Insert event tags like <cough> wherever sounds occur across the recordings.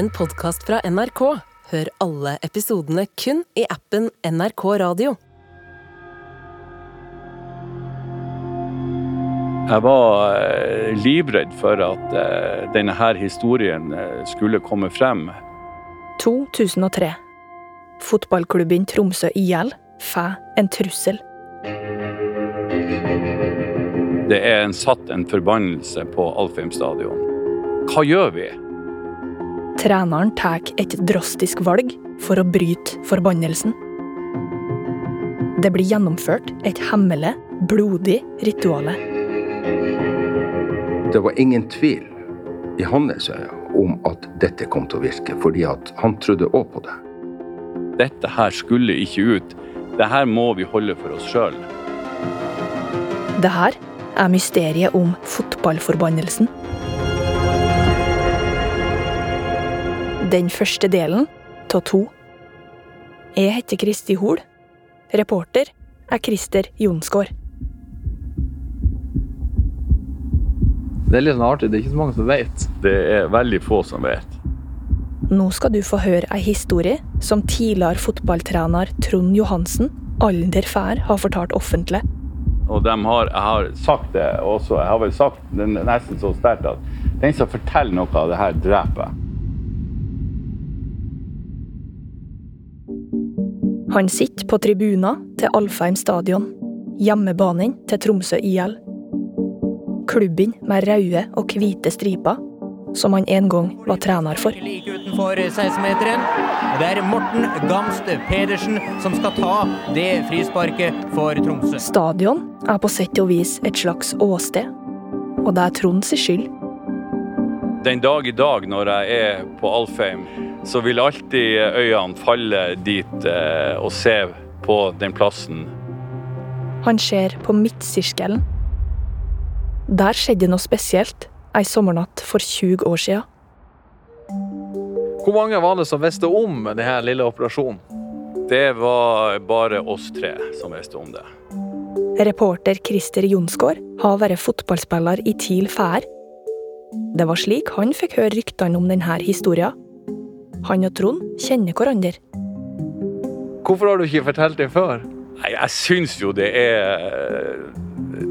en podkast fra NRK. Hør alle episodene kun i appen NRK Radio. Jeg var eh, livredd for at eh, denne her historien eh, skulle komme frem. 2003. Fotballklubben Tromsø IL får en trussel. Det er en satt en forbannelse på Alfheim stadion. Hva gjør vi? Treneren tar et drastisk valg for å bryte forbannelsen. Det blir gjennomført et hemmelig, blodig rituale. Det var ingen tvil i hans øyne om at dette kom til å virke, fordi at han trodde òg på det. Dette her skulle ikke ut. Det her må vi holde for oss sjøl. Det her er mysteriet om fotballforbannelsen. Den første delen av to. Jeg heter Kristi Hol. Reporter er Christer Jonsgaard. Det er litt sånn artig, det er ikke så mange som vet. Det er veldig få som vet. Nå skal du få høre ei historie som tidligere fotballtrener Trond Johansen aldri før har fortalt offentlig. Og de har, jeg har sagt det også, jeg har vel sagt det nesten så sterkt at den som forteller noe av det her, dreper. Han sitter på tribuner til Alfheim stadion, hjemmebanen til Tromsø IL. Klubben med røde og hvite striper, som han en gang var trener for. Like utenfor 16-meteren. Det er Morten Gamst Pedersen som skal ta det frisparket for Tromsø. Stadion er på sett og vis et slags åsted, og det er Tronds skyld. Den dag i dag når jeg er på Alfheim, så vil alltid øynene falle dit eh, og se på den plassen. Han ser på midtsirkelen. Der skjedde noe spesielt ei sommernatt for 20 år siden. Hvor mange var det som visste om denne lille operasjonen? Det var bare oss tre som visste om det. Reporter Christer Jonsgaard har vært fotballspiller i TIL Fær. Det var slik han fikk høre ryktene om denne historien. Han og Trond kjenner hverandre. Hvorfor har du ikke fortalt det før? Nei, jeg syns jo det er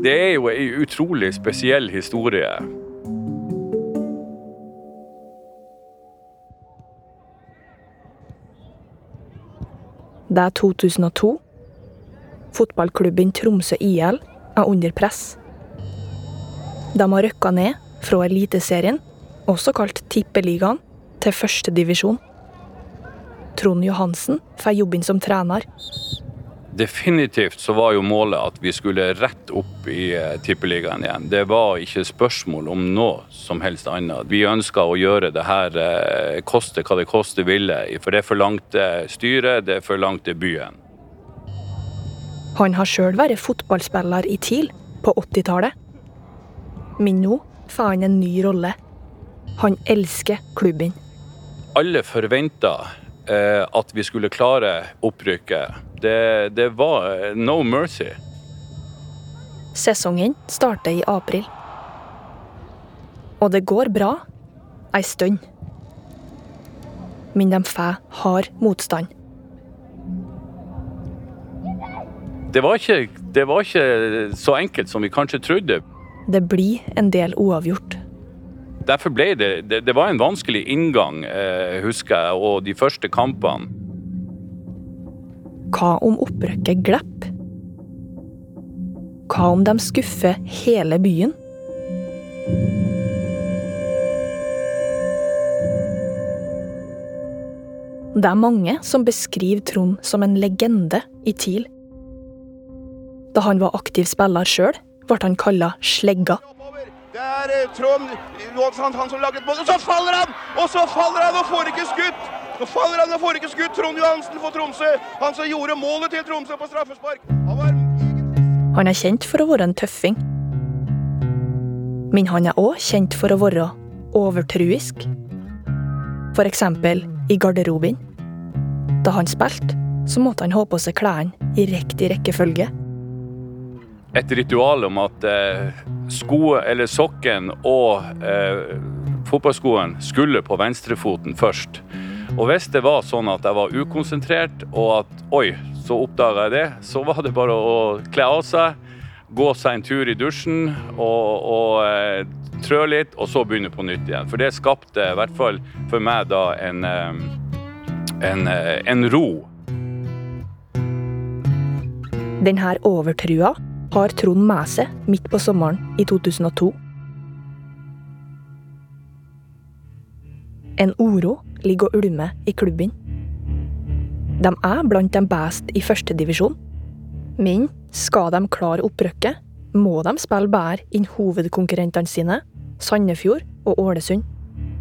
Det er jo ei utrolig spesiell historie. Det er 2002. Fotballklubben Tromsø IL er under press. De har rykka ned fra Eliteserien, også kalt Tippeligaen, til førstedivisjon. Trond Johansen får jobben som trener. Definitivt så var jo målet at vi skulle rett opp i eh, Tippeligaen igjen. Det var ikke spørsmål om noe som helst annet. Vi ønska å gjøre det her eh, koste hva det koste ville, for det forlangte styret, det forlangte byen. Han har sjøl vært fotballspiller i TIL på 80-tallet. Men nå får han en ny rolle. Han elsker klubben. Alle forventa eh, at vi skulle klare opprykket. Det, det var eh, no mercy. Sesongen starter i april. Og det går bra ei stund. Men de får hard motstand. Det var, ikke, det var ikke så enkelt som vi kanskje trodde. Det blir en del uavgjort. Derfor ble det Det, det var en vanskelig inngang, eh, husker jeg, og de første kampene. Hva om opprøkket glipper? Hva om de skuffer hele byen? Det er mange som beskriver Trond som en legende i TIL. Da han var aktiv spiller sjøl, ble han kalla Slegga. Er eh, Trond Johansson, han som lager et mål, og så faller han! Og så faller han og får ikke skutt! Nå faller han og får ikke skutt! Trond Johansen for Tromsø! Han som gjorde målet til Tromsø på straffespark! Han Han er kjent for å være en tøffing. Men han er òg kjent for å være overtruisk. Eksempel i garderoben. Da han spilte, så måtte han ha på seg klærne i riktig rekkefølge. Et ritual om at eh, sko eller sokken og eh, fotballskoen skulle på venstrefoten først. Og hvis det var sånn at jeg var ukonsentrert, og at oi, så oppdaga jeg det, så var det bare å kle av seg, gå seg en tur i dusjen og, og eh, trø litt, og så begynne på nytt igjen. For det skapte i hvert fall for meg da en, eh, en, eh, en ro. Denne overtrua har Trond med seg midt på sommeren i 2002. En uro ligger og ulmer i klubben. De er blant de beste i førstedivisjon. Men skal de klare opprykket, må de spille bedre enn hovedkonkurrentene sine, Sandefjord og Ålesund.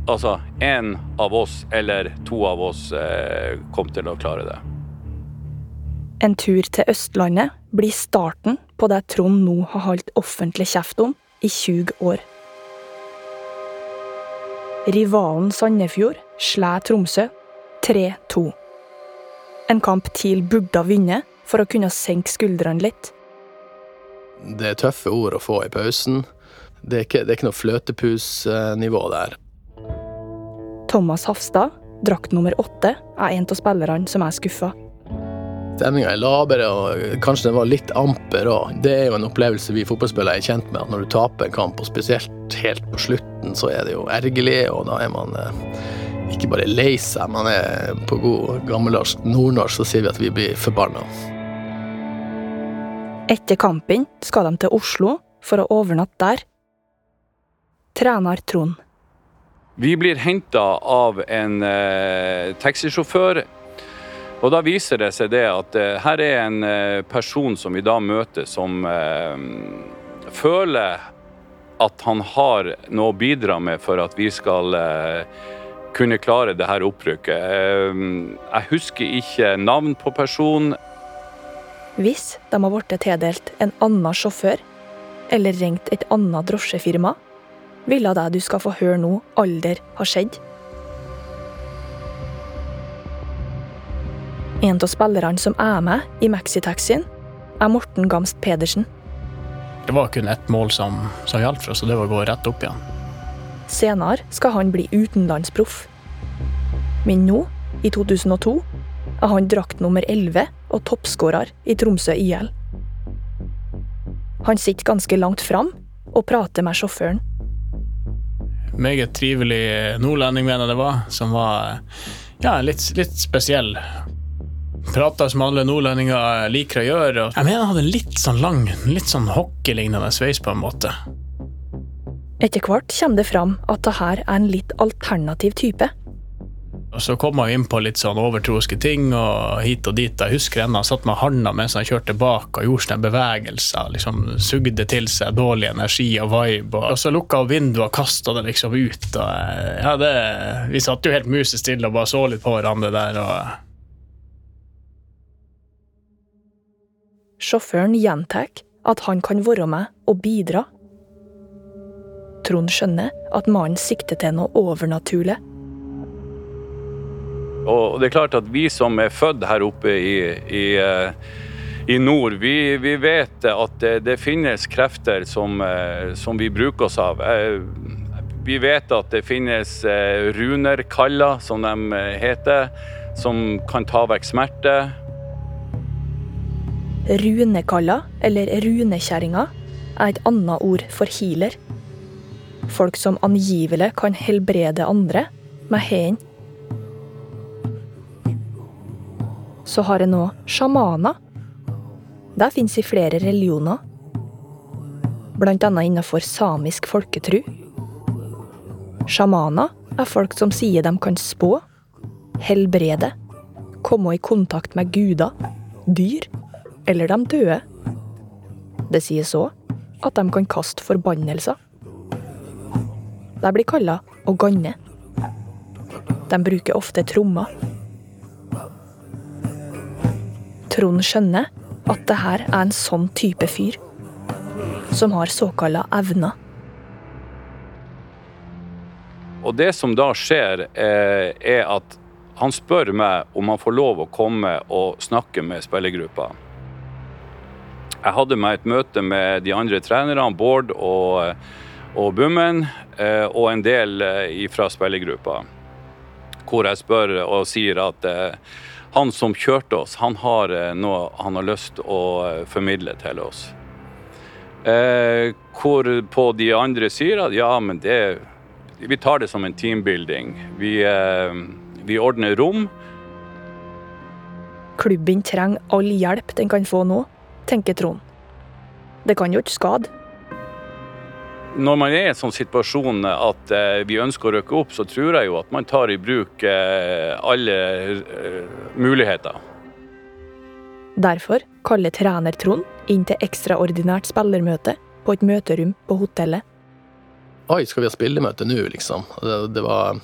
Altså, én av oss eller to av oss eh, kom til å klare det. En tur til Østlandet blir starten på det Trond nå har holdt offentlig kjeft om i 20 år. Rivalen Sandefjord slår Tromsø 3-2. En kamp TIL burde ha vunnet for å kunne senke skuldrene litt. Det er tøffe ord å få i pausen. Det er ikke, det er ikke noe fløtepusnivå der. Thomas Hafstad, drakt nummer åtte, er en av spillerne som er skuffa. Stemninga er lavere, og kanskje den var litt amper òg. Det er jo en opplevelse vi fotballspillere er kjent med, at når du taper en kamp, og spesielt helt på slutten, så er det jo ergerlig, og da er man eh, ikke bare lei seg, man er på god gammelnorsk nordnorsk, så sier vi at vi blir forbanna. Etter kampen skal de til Oslo for å overnatte der. Trener Trond. Vi blir henta av en eh, taxisjåfør. Og da viser det seg det at eh, her er en eh, person som vi da møter, som eh, føler at han har noe å bidra med for at vi skal kunne klare det her opprykket. Jeg husker ikke navn på personen. Hvis de har blitt tildelt en annen sjåfør, eller ringt et annet drosjefirma, ville det du skal få høre nå, aldri ha skjedd. En av spillerne som er med i maxitaxien, er Morten Gamst Pedersen. Det var kun ett mål som, som hjalp for oss, og det var å gå rett opp igjen. Senere skal han bli utenlandsproff. Men nå, i 2002, er han drakt nummer 11 og toppskårer i Tromsø IL. Han sitter ganske langt fram og prater med sjåføren. Meget trivelig nordlending, mener jeg det var, som var ja, litt, litt spesiell. Prata som alle nordlendinger liker å gjøre. Og jeg mener han hadde litt sånn lang, litt sånn hockeylignende sveis på en måte. Etter hvert kommer det fram at det her er en litt alternativ type. Og så kom han inn på litt sånn overtroiske ting og hit og dit. Jeg husker ennå han satt med handa mens han kjørte bak og gjorde sånne bevegelser. liksom Sugde til seg dårlig energi og vibe. Og, så lukka han vinduet og kasta det liksom ut. Og, ja, det, vi satt jo helt musestille og bare så litt på hverandre der. og Sjåføren gjentar at han kan være med og bidra. Trond skjønner at mannen sikter til noe overnaturlig. Og det er klart at vi som er født her oppe i, i, eh, i nord, vi, vi, vet at det, det finnes krefter som, eh, som, vi bruker oss av. Eh, vi vet at det finnes runerkaller, som de heter, som kan ta vekk smerte. Runekaller, eller runekjerringa, er et annet ord for healer. Folk som angivelig kan helbrede andre med hendene. Så har jeg nå sjamaner. Det fins i flere religioner. Blant annet innenfor samisk folketru. Sjamaner er folk som sier de kan spå, helbrede, komme i kontakt med guder, dyr eller de døde. Det sies òg at de kan kaste forbannelser. De blir kalla å ganne. De bruker ofte trommer. Trond skjønner at det her er en sånn type fyr, som har såkalla evner. Og det som da skjer, eh, er at han spør meg om han får lov å komme og snakke med spillergruppa. Jeg hadde meg et møte med de andre trenerne, Bård og, og Bummen, eh, og en del fra spillergruppa. Hvor jeg spør og sier at han som kjørte oss, han har noe han har lyst å formidle til oss. Hvor på de andre sier at ja, men det Vi tar det som en teambuilding. Vi, vi ordner rom. Klubben trenger all hjelp den kan få nå, tenker Trond. Det kan jo ikke skade. Når man er i en sånn situasjon at eh, vi ønsker å røkke opp, så tror jeg jo at man tar i bruk eh, alle eh, muligheter. Derfor kaller trener Trond inn til ekstraordinært spillermøte på et møterom på hotellet. Oi, skal vi ha spillemøte nå, liksom? Det, det, var,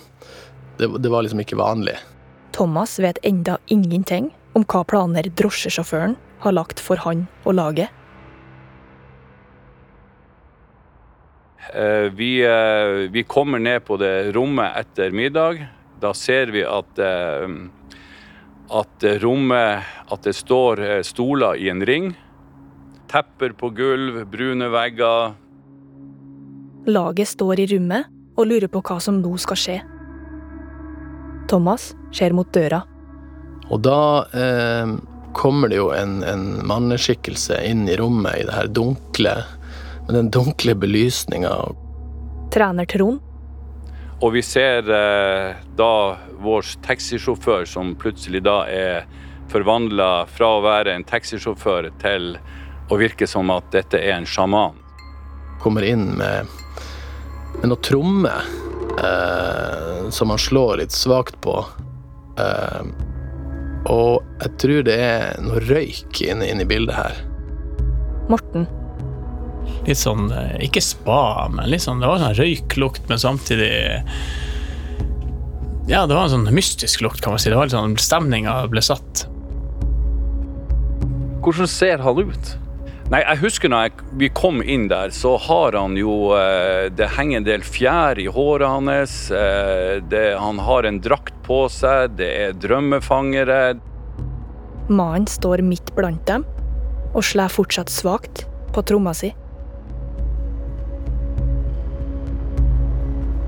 det, det var liksom ikke vanlig. Thomas vet enda ingenting om hva planer drosjesjåføren har lagt for han og laget. Eh, vi, eh, vi, kommer ned på det rommet etter middag. Da ser vi at, eh, at rommet At det står stoler i en ring. Tepper på gulv, brune vegger. Laget står i rommet og lurer på hva som nå skal skje. Thomas ser mot døra. Og da eh, kommer det jo en, en manneskikkelse inn i rommet i det her dunkle med den dunkle belysninga. Trener Trond. Og vi ser eh, da vår taxisjåfør som plutselig da er forvandla fra å være en taxisjåfør til å virke som at dette er en sjaman. Kommer inn med, med noe tromme eh, som han slår litt svakt på. Eh, og jeg tror det er noe røyk inne, inne i bildet her. Morten litt sånn eh, Ikke spa, men litt sånn, det var sånn røyklukt, men samtidig Ja, det var en sånn mystisk lukt, kan man si. Det var litt sånn Stemninga ble satt. Hvordan ser han ut? Nei, jeg husker når jeg, vi kom inn der, så har han jo eh, Det henger en del fjær i håret hans. Eh, det, han har en drakt på seg. Det er drømmefangere. Mannen står midt blant dem og slår fortsatt svakt på tromma si.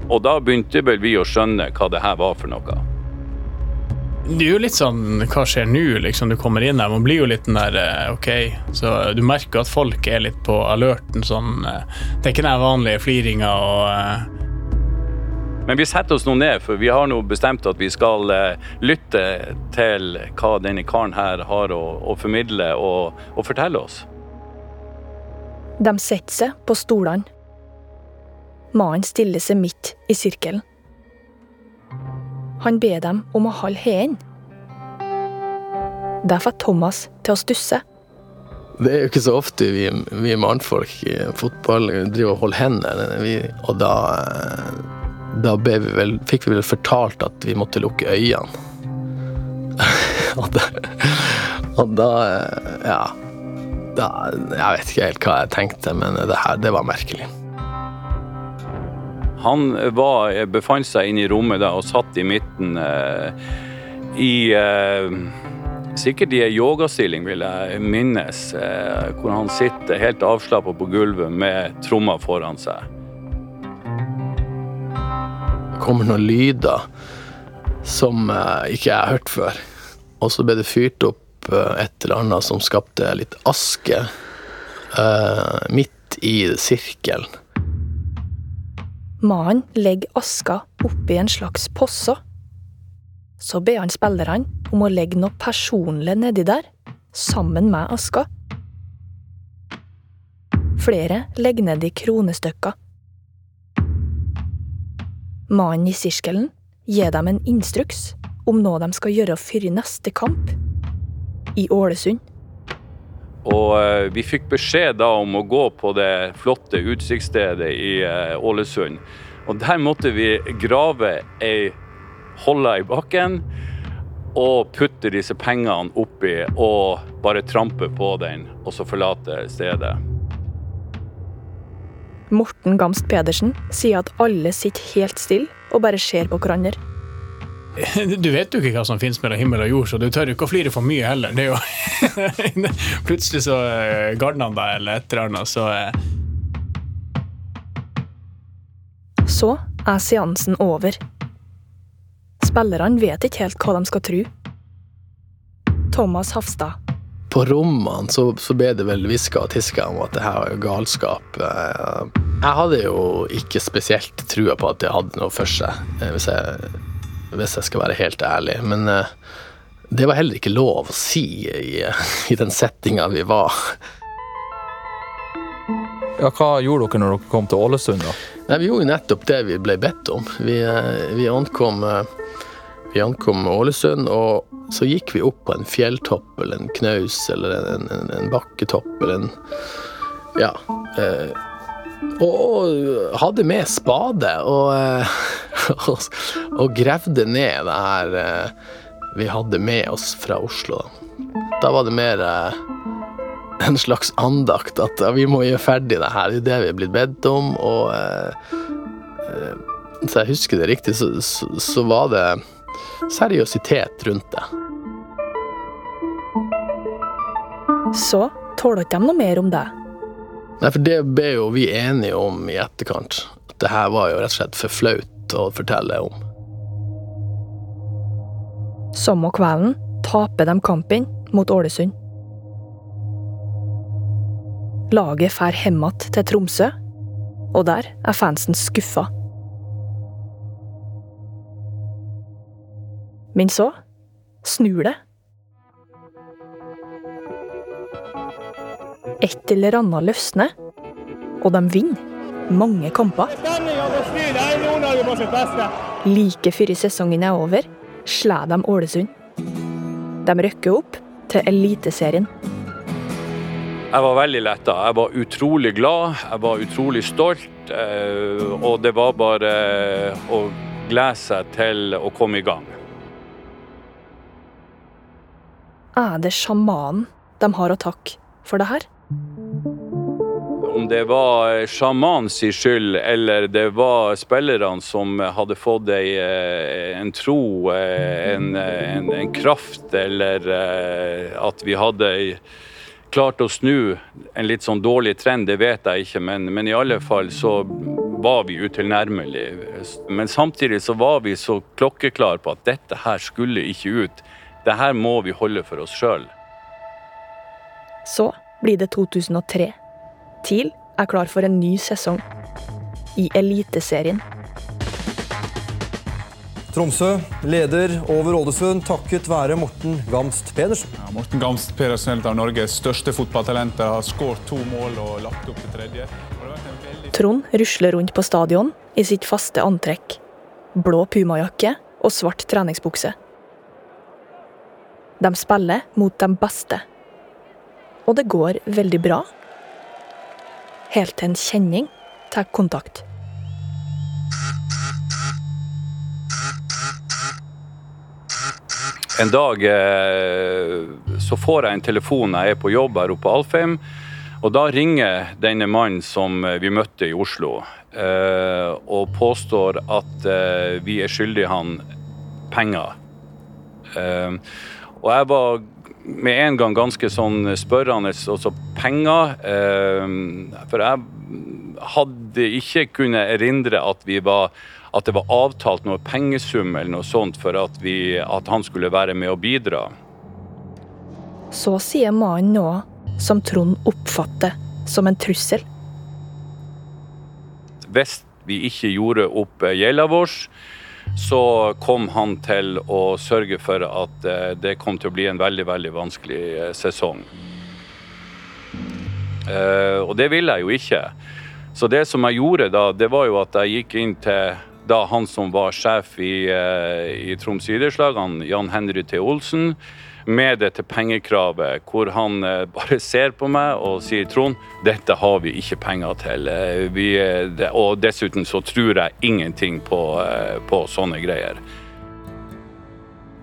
Og da begynte vel vi å skjønne hva det her var for noe. Det er jo litt sånn Hva skjer nå? liksom Du kommer inn her. Man blir jo litt den der eh, OK. Så du merker at folk er litt på alerten sånn eh, Det er ikke den vanlige fliringa og eh. men vi setter oss nå ned, for vi har nå bestemt at vi skal lytte til hva denne karen her har å, å formidle og, og fortelle oss. De setter seg på stolene Mannen stiller seg midt i sirkelen. Han ber dem om å holde hendene. Det får Thomas til å stusse. Det er jo ikke så ofte vi, vi mannfolk i fotball driver og holder hendene. Og da, da vi vel, fikk vi vel fortalt at vi måtte lukke øynene. <laughs> og, da, og da Ja. Da, jeg vet ikke helt hva jeg tenkte, men det her, det var merkelig. Han var, befant seg inne i rommet da, og satt i midten eh, i eh, Sikkert i ei yogastilling, vil jeg minnes, eh, hvor han sitter helt avslappa på gulvet med tromma foran seg. Det kommer noen lyder som eh, ikke jeg har hørt før. Og så ble det fyrt opp eh, et eller annet som skapte litt aske eh, midt i sirkelen. Mannen legger aska oppi en slags posse. Så ber han spillerne om å legge noe personlig nedi der, sammen med aska. Flere legger nedi kronestykker. Mannen i sirkelen gir dem en instruks om noe de skal gjøre før neste kamp, i Ålesund. Og eh, vi fikk beskjed da om å gå på det flotte utsiktsstedet i eh, Ålesund. Og der måtte vi grave ei holle i bakken og putte disse pengene oppi og bare trampe på den, og så forlate stedet. Morten Gamst Pedersen sier at alle sitter helt stille og bare ser på hverandre. <laughs> Du vet jo ikke hva som finnes mellom himmel og jord, så du tør ikke å flire for mye heller. Det er jo <laughs> Plutselig så gardner garner han deg eller et eller annet, så eh. Så er seansen over. Spillerne vet ikke helt hva de skal tro. Thomas Hafstad. På rommene så, så ble det vel hviska og tiska om at det her var jo galskap. Eh, Jeg hadde jo ikke spesielt trua på at det hadde noe for seg, eh, hvis jeg, hvis jeg skal være helt ærlig. Men eh, det var heller ikke lov å si i, <laughs> i den settinga vi var. Ja, hva gjorde dere når dere kom til Ålesund, da? Nei, Vi gjorde jo nettopp det vi ble bedt om. Vi, eh, vi, ankom, eh, vi ankom Ålesund, og så gikk vi opp på en fjelltopp eller en knaus eller en, en, en bakketopp eller en Ja. Eh, og, og hadde med spade og, eh, og, og gravde ned det her eh, vi hadde med oss fra Oslo. Da var det mer eh, en slags andakt at ja, vi må gjøre ferdig det her. Det er det vi er blitt bedt om. Og eh, eh, så jeg husker det riktig, så, så, så var det seriøsitet rundt det. Så tåler ikke de noe mer om det. Nei, for det ble jo vi enige om i etterkant. At det her var jo rett og slett for flaut å fortelle om. Samme kvelden taper de kampen mot Ålesund. Laget drar hjem til Tromsø, og der er fansen skuffa. Men så snur det. Et eller annet løsner, og de vinner mange kamper. Like før sesongen er over, slår de Ålesund. De rykker opp til Eliteserien. Jeg var veldig letta. Jeg var utrolig glad, jeg var utrolig stolt. eh, Og det var bare å glede seg til å komme i gang. Er det sjamanen de har å takke for det her? Det var sjamanens skyld, eller det var spillerne som hadde fått ei, eh, en tro, eh, en, en, en kraft, eller eh, at vi hadde klart å snu en litt sånn dårlig trend, det vet jeg ikke, men, men i alle fall så var vi utilnærmelige. Men samtidig så var vi så klokkeklar på at dette her skulle ikke ut. Det her må vi holde for oss sjøl. Så blir det 2003. TIL er klar for en ny sesong. I Eliteserien. Tromsø leder over Ålesund takket være Morten Gamst Pedersen. Ja, Morten Gamst Pedersen er et av Norges største fotballtalenter. Har skåret to mål og lagt opp til tredje. Trond rusler rundt på stadion i sitt faste antrekk. Blå pumajakke og svart treningsbukse. De spiller mot de beste. Og det går veldig bra. Helt til en kjenning tar kontakt. En dag eh, så får jeg en telefon, jeg er på jobb her oppe på Alfheim. Og da ringer denne mannen som eh, vi møtte i Oslo, eh, og påstår at vi er skyldige han penger. Og jeg var med en gang ganske sånn spørrende også penger. Eh, for jeg hadde ikke kunnet erindre at vi var at det var avtalt noe pengesum eller noe sånt for at, vi, at han skulle være med og bidra. Så sier mannen noe som Trond oppfatter som en trussel. Hvis vi ikke gjorde opp gjelda vår, så kom han til å sørge for at eh, det kom til å bli en veldig, veldig vanskelig eh, sesong. Eh, Og det ville jeg jo ikke. Så det som jeg gjorde da, det var jo at jeg gikk inn til da han som var sjef i, i Troms idrettslag, Jan Henry T. Olsen, med dette pengekravet, hvor han eh, bare ser på meg og sier Trond, dette har vi ikke penger til. Eh, Vi, eh, og dessuten så tror jeg ingenting på, på sånne greier.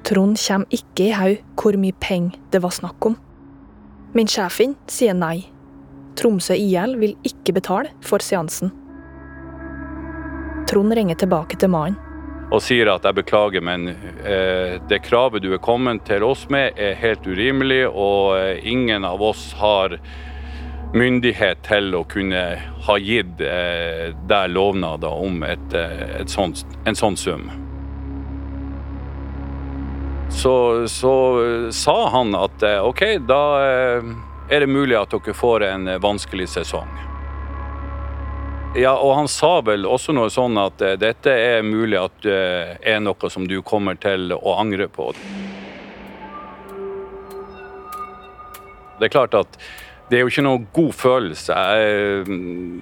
Trond kommer ikke i haug hvor mye penger det var snakk om. Men sjefen sier nei. Tromsø IL vil ikke betale for seansen. Trond ringer tilbake til mannen. Og sier at jeg beklager, men eh, det kravet du er kommet til oss med er helt urimelig, og eh, ingen av oss har myndighet til å kunne ha gitt eh, der lovnader om et, et sånt, en sånn sum. Så, så sa han at OK, da er det mulig at dere får en vanskelig sesong. Ja, og han sa vel også noe sånn at eh, dette er mulig at det er noe som du kommer til å angre på. Det er klart at det er jo ikke noe god følelse. Jeg,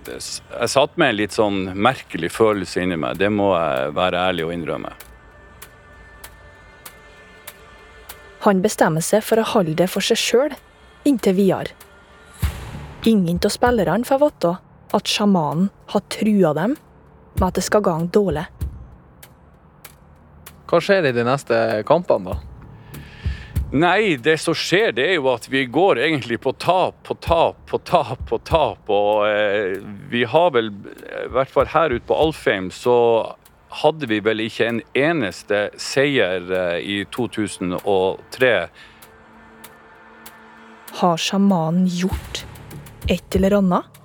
jeg satt med en litt sånn merkelig følelse inni meg. Det må jeg være ærlig og innrømme. Han bestemmer seg for å holde det for seg sjøl inntil videre. Ingen av spillerne får vite at sjamanen har trua dem med at det skal gang dårlig. Hva skjer i de neste kampene, da? Nei, det som skjer, det er jo at vi går egentlig på tap på tap på tap på tap. Og eh, vi har vel, i hvert fall her ute på Alfheim, så hadde vi vel ikke en eneste seier eh, i 2003. Har sjamanen gjort et eller annet?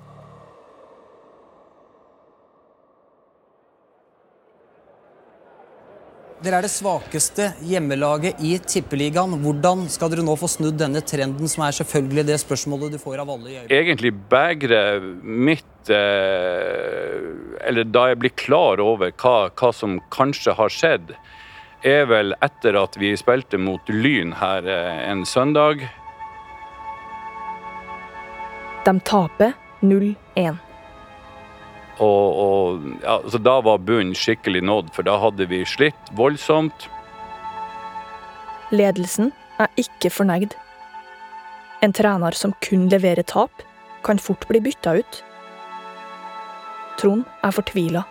Dere er det svakeste hjemmelaget i Tippeligaen. Hvordan skal dere nå få snudd denne trenden, som er selvfølgelig det spørsmålet du får av alle i øyeblikket? Egentlig begeret mitt eh, Eller da jeg blir klar over hva, hva som kanskje har skjedd, er vel etter at vi spilte mot Lyn her eh, en søndag. De taper 0-1. Og, og ja, så Da var bunnen skikkelig nådd, for da hadde vi slitt voldsomt. Ledelsen er ikke fornøyd. En trener som kun leverer tap, kan fort bli bytta ut. Trond er fortvila.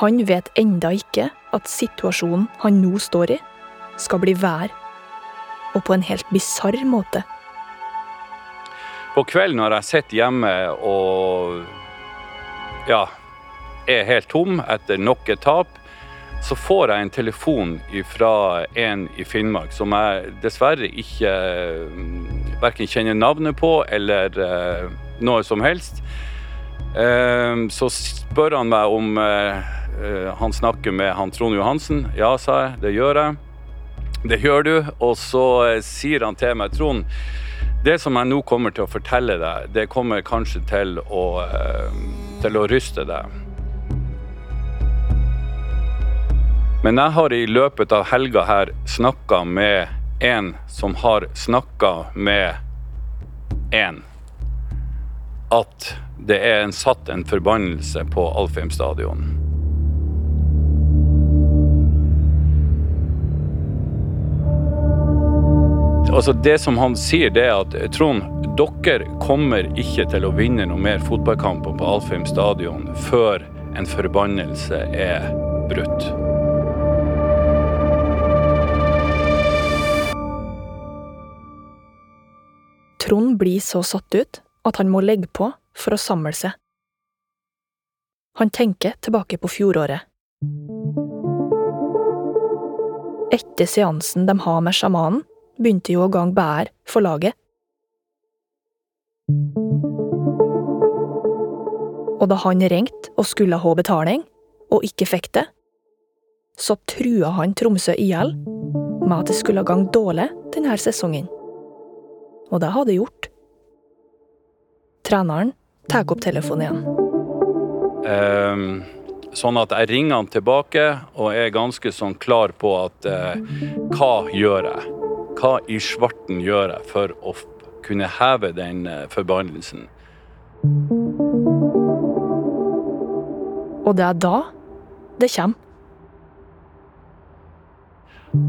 Han vet enda ikke at situasjonen han nå står i, skal bli vær, og på en helt bisarr måte. På kvelden når jeg sitter hjemme og ja, er helt tom etter nok et tap, så får jeg en telefon fra en i Finnmark som jeg dessverre ikke verken kjenner navnet på eller uh, noe som helst. Uh, så spør han meg om uh, han snakker med han Trond Johansen. Ja, sa jeg, det gjør jeg. Det gjør du. Og så sier han til meg, Trond, det som jeg nå kommer til å fortelle deg, det kommer kanskje til å til å ryste deg. Men jeg har i løpet av helga her snakka med en som har snakka med en. At det er en satt en forbannelse på Alfheim stadion. Altså Det som han sier, det er at Trond, dere kommer ikke til å vinne noe mer fotballkamper på Alfheim stadion før en forbannelse er brutt. Trond blir så satt ut at han må legge på for å samle seg. Han tenker tilbake på fjoråret. Etter seansen de har med sjamanen, begynte jo å gang bedre for laget. Og da han ringte og skulle ha betaling, og ikke fikk det, så trua han Tromsø i hjel med at det skulle gang dårlig denne sesongen. Og det hadde gjort. Treneren tar opp telefonen igjen. Um, sånn at jeg ringer han tilbake og er ganske sånn klar på at uh, hva gjør jeg? Hva i svarten gjør jeg for å kunne heve den uh, forbannelsen? Og det er da det kommer.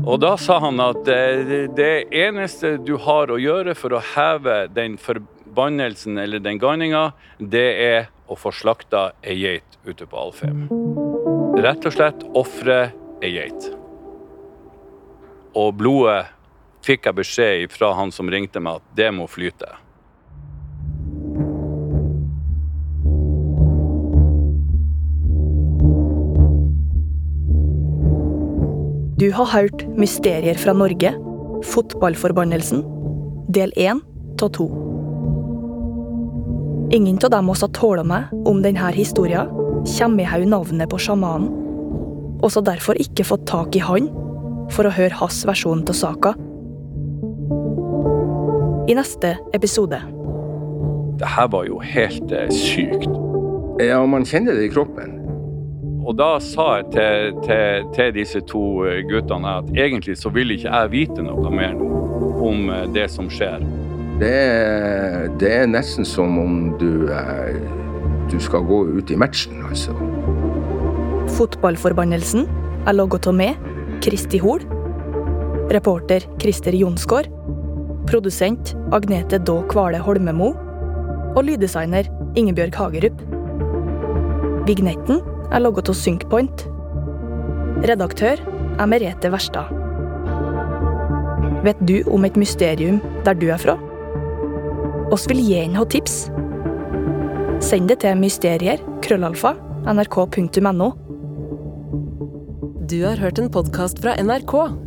Og da sa han at det, det eneste du har å gjøre for å heve den forbannelsen eller den ganninga, det er å få slakta ei geit ute på Alfheim. Rett og slett ofre ei geit. Og blodet fikk jeg beskjed fra han som ringte meg at det må flyte. Du har hørt Mysterier fra Norge, Fotballforbannelsen, del én av to. Ingen av dem oss har tåla meg om denne historien, kommer i haug navnet på sjamanen, og har derfor ikke fått tak i han for å høre hans versjon av saka. I neste episode. Det her var jo helt eh, sykt. Ja, man kjenner det i kroppen. Og da sa jeg til, til, til disse to eh, guttene at egentlig så vil ikke jeg vite noe mer nå om eh, det som skjer. Det er, det er nesten som om du, eh, du skal gå ut i matchen, altså. Fotballforbannelsen er laget av meg, Kristi Hol. Reporter Christer Jonsgaard. Produsent Agnete Daa Kvale Holmemo. Og lyddesigner Ingebjørg Hagerup. Vignetten er laget av Synkpoint. Redaktør er Merete Verstad. Vet du om et mysterium der du er fra? Oss vil gi en ha tips. Send det til mysterier, krøllalfa, nrk.no. Du har hørt en podkast fra NRK.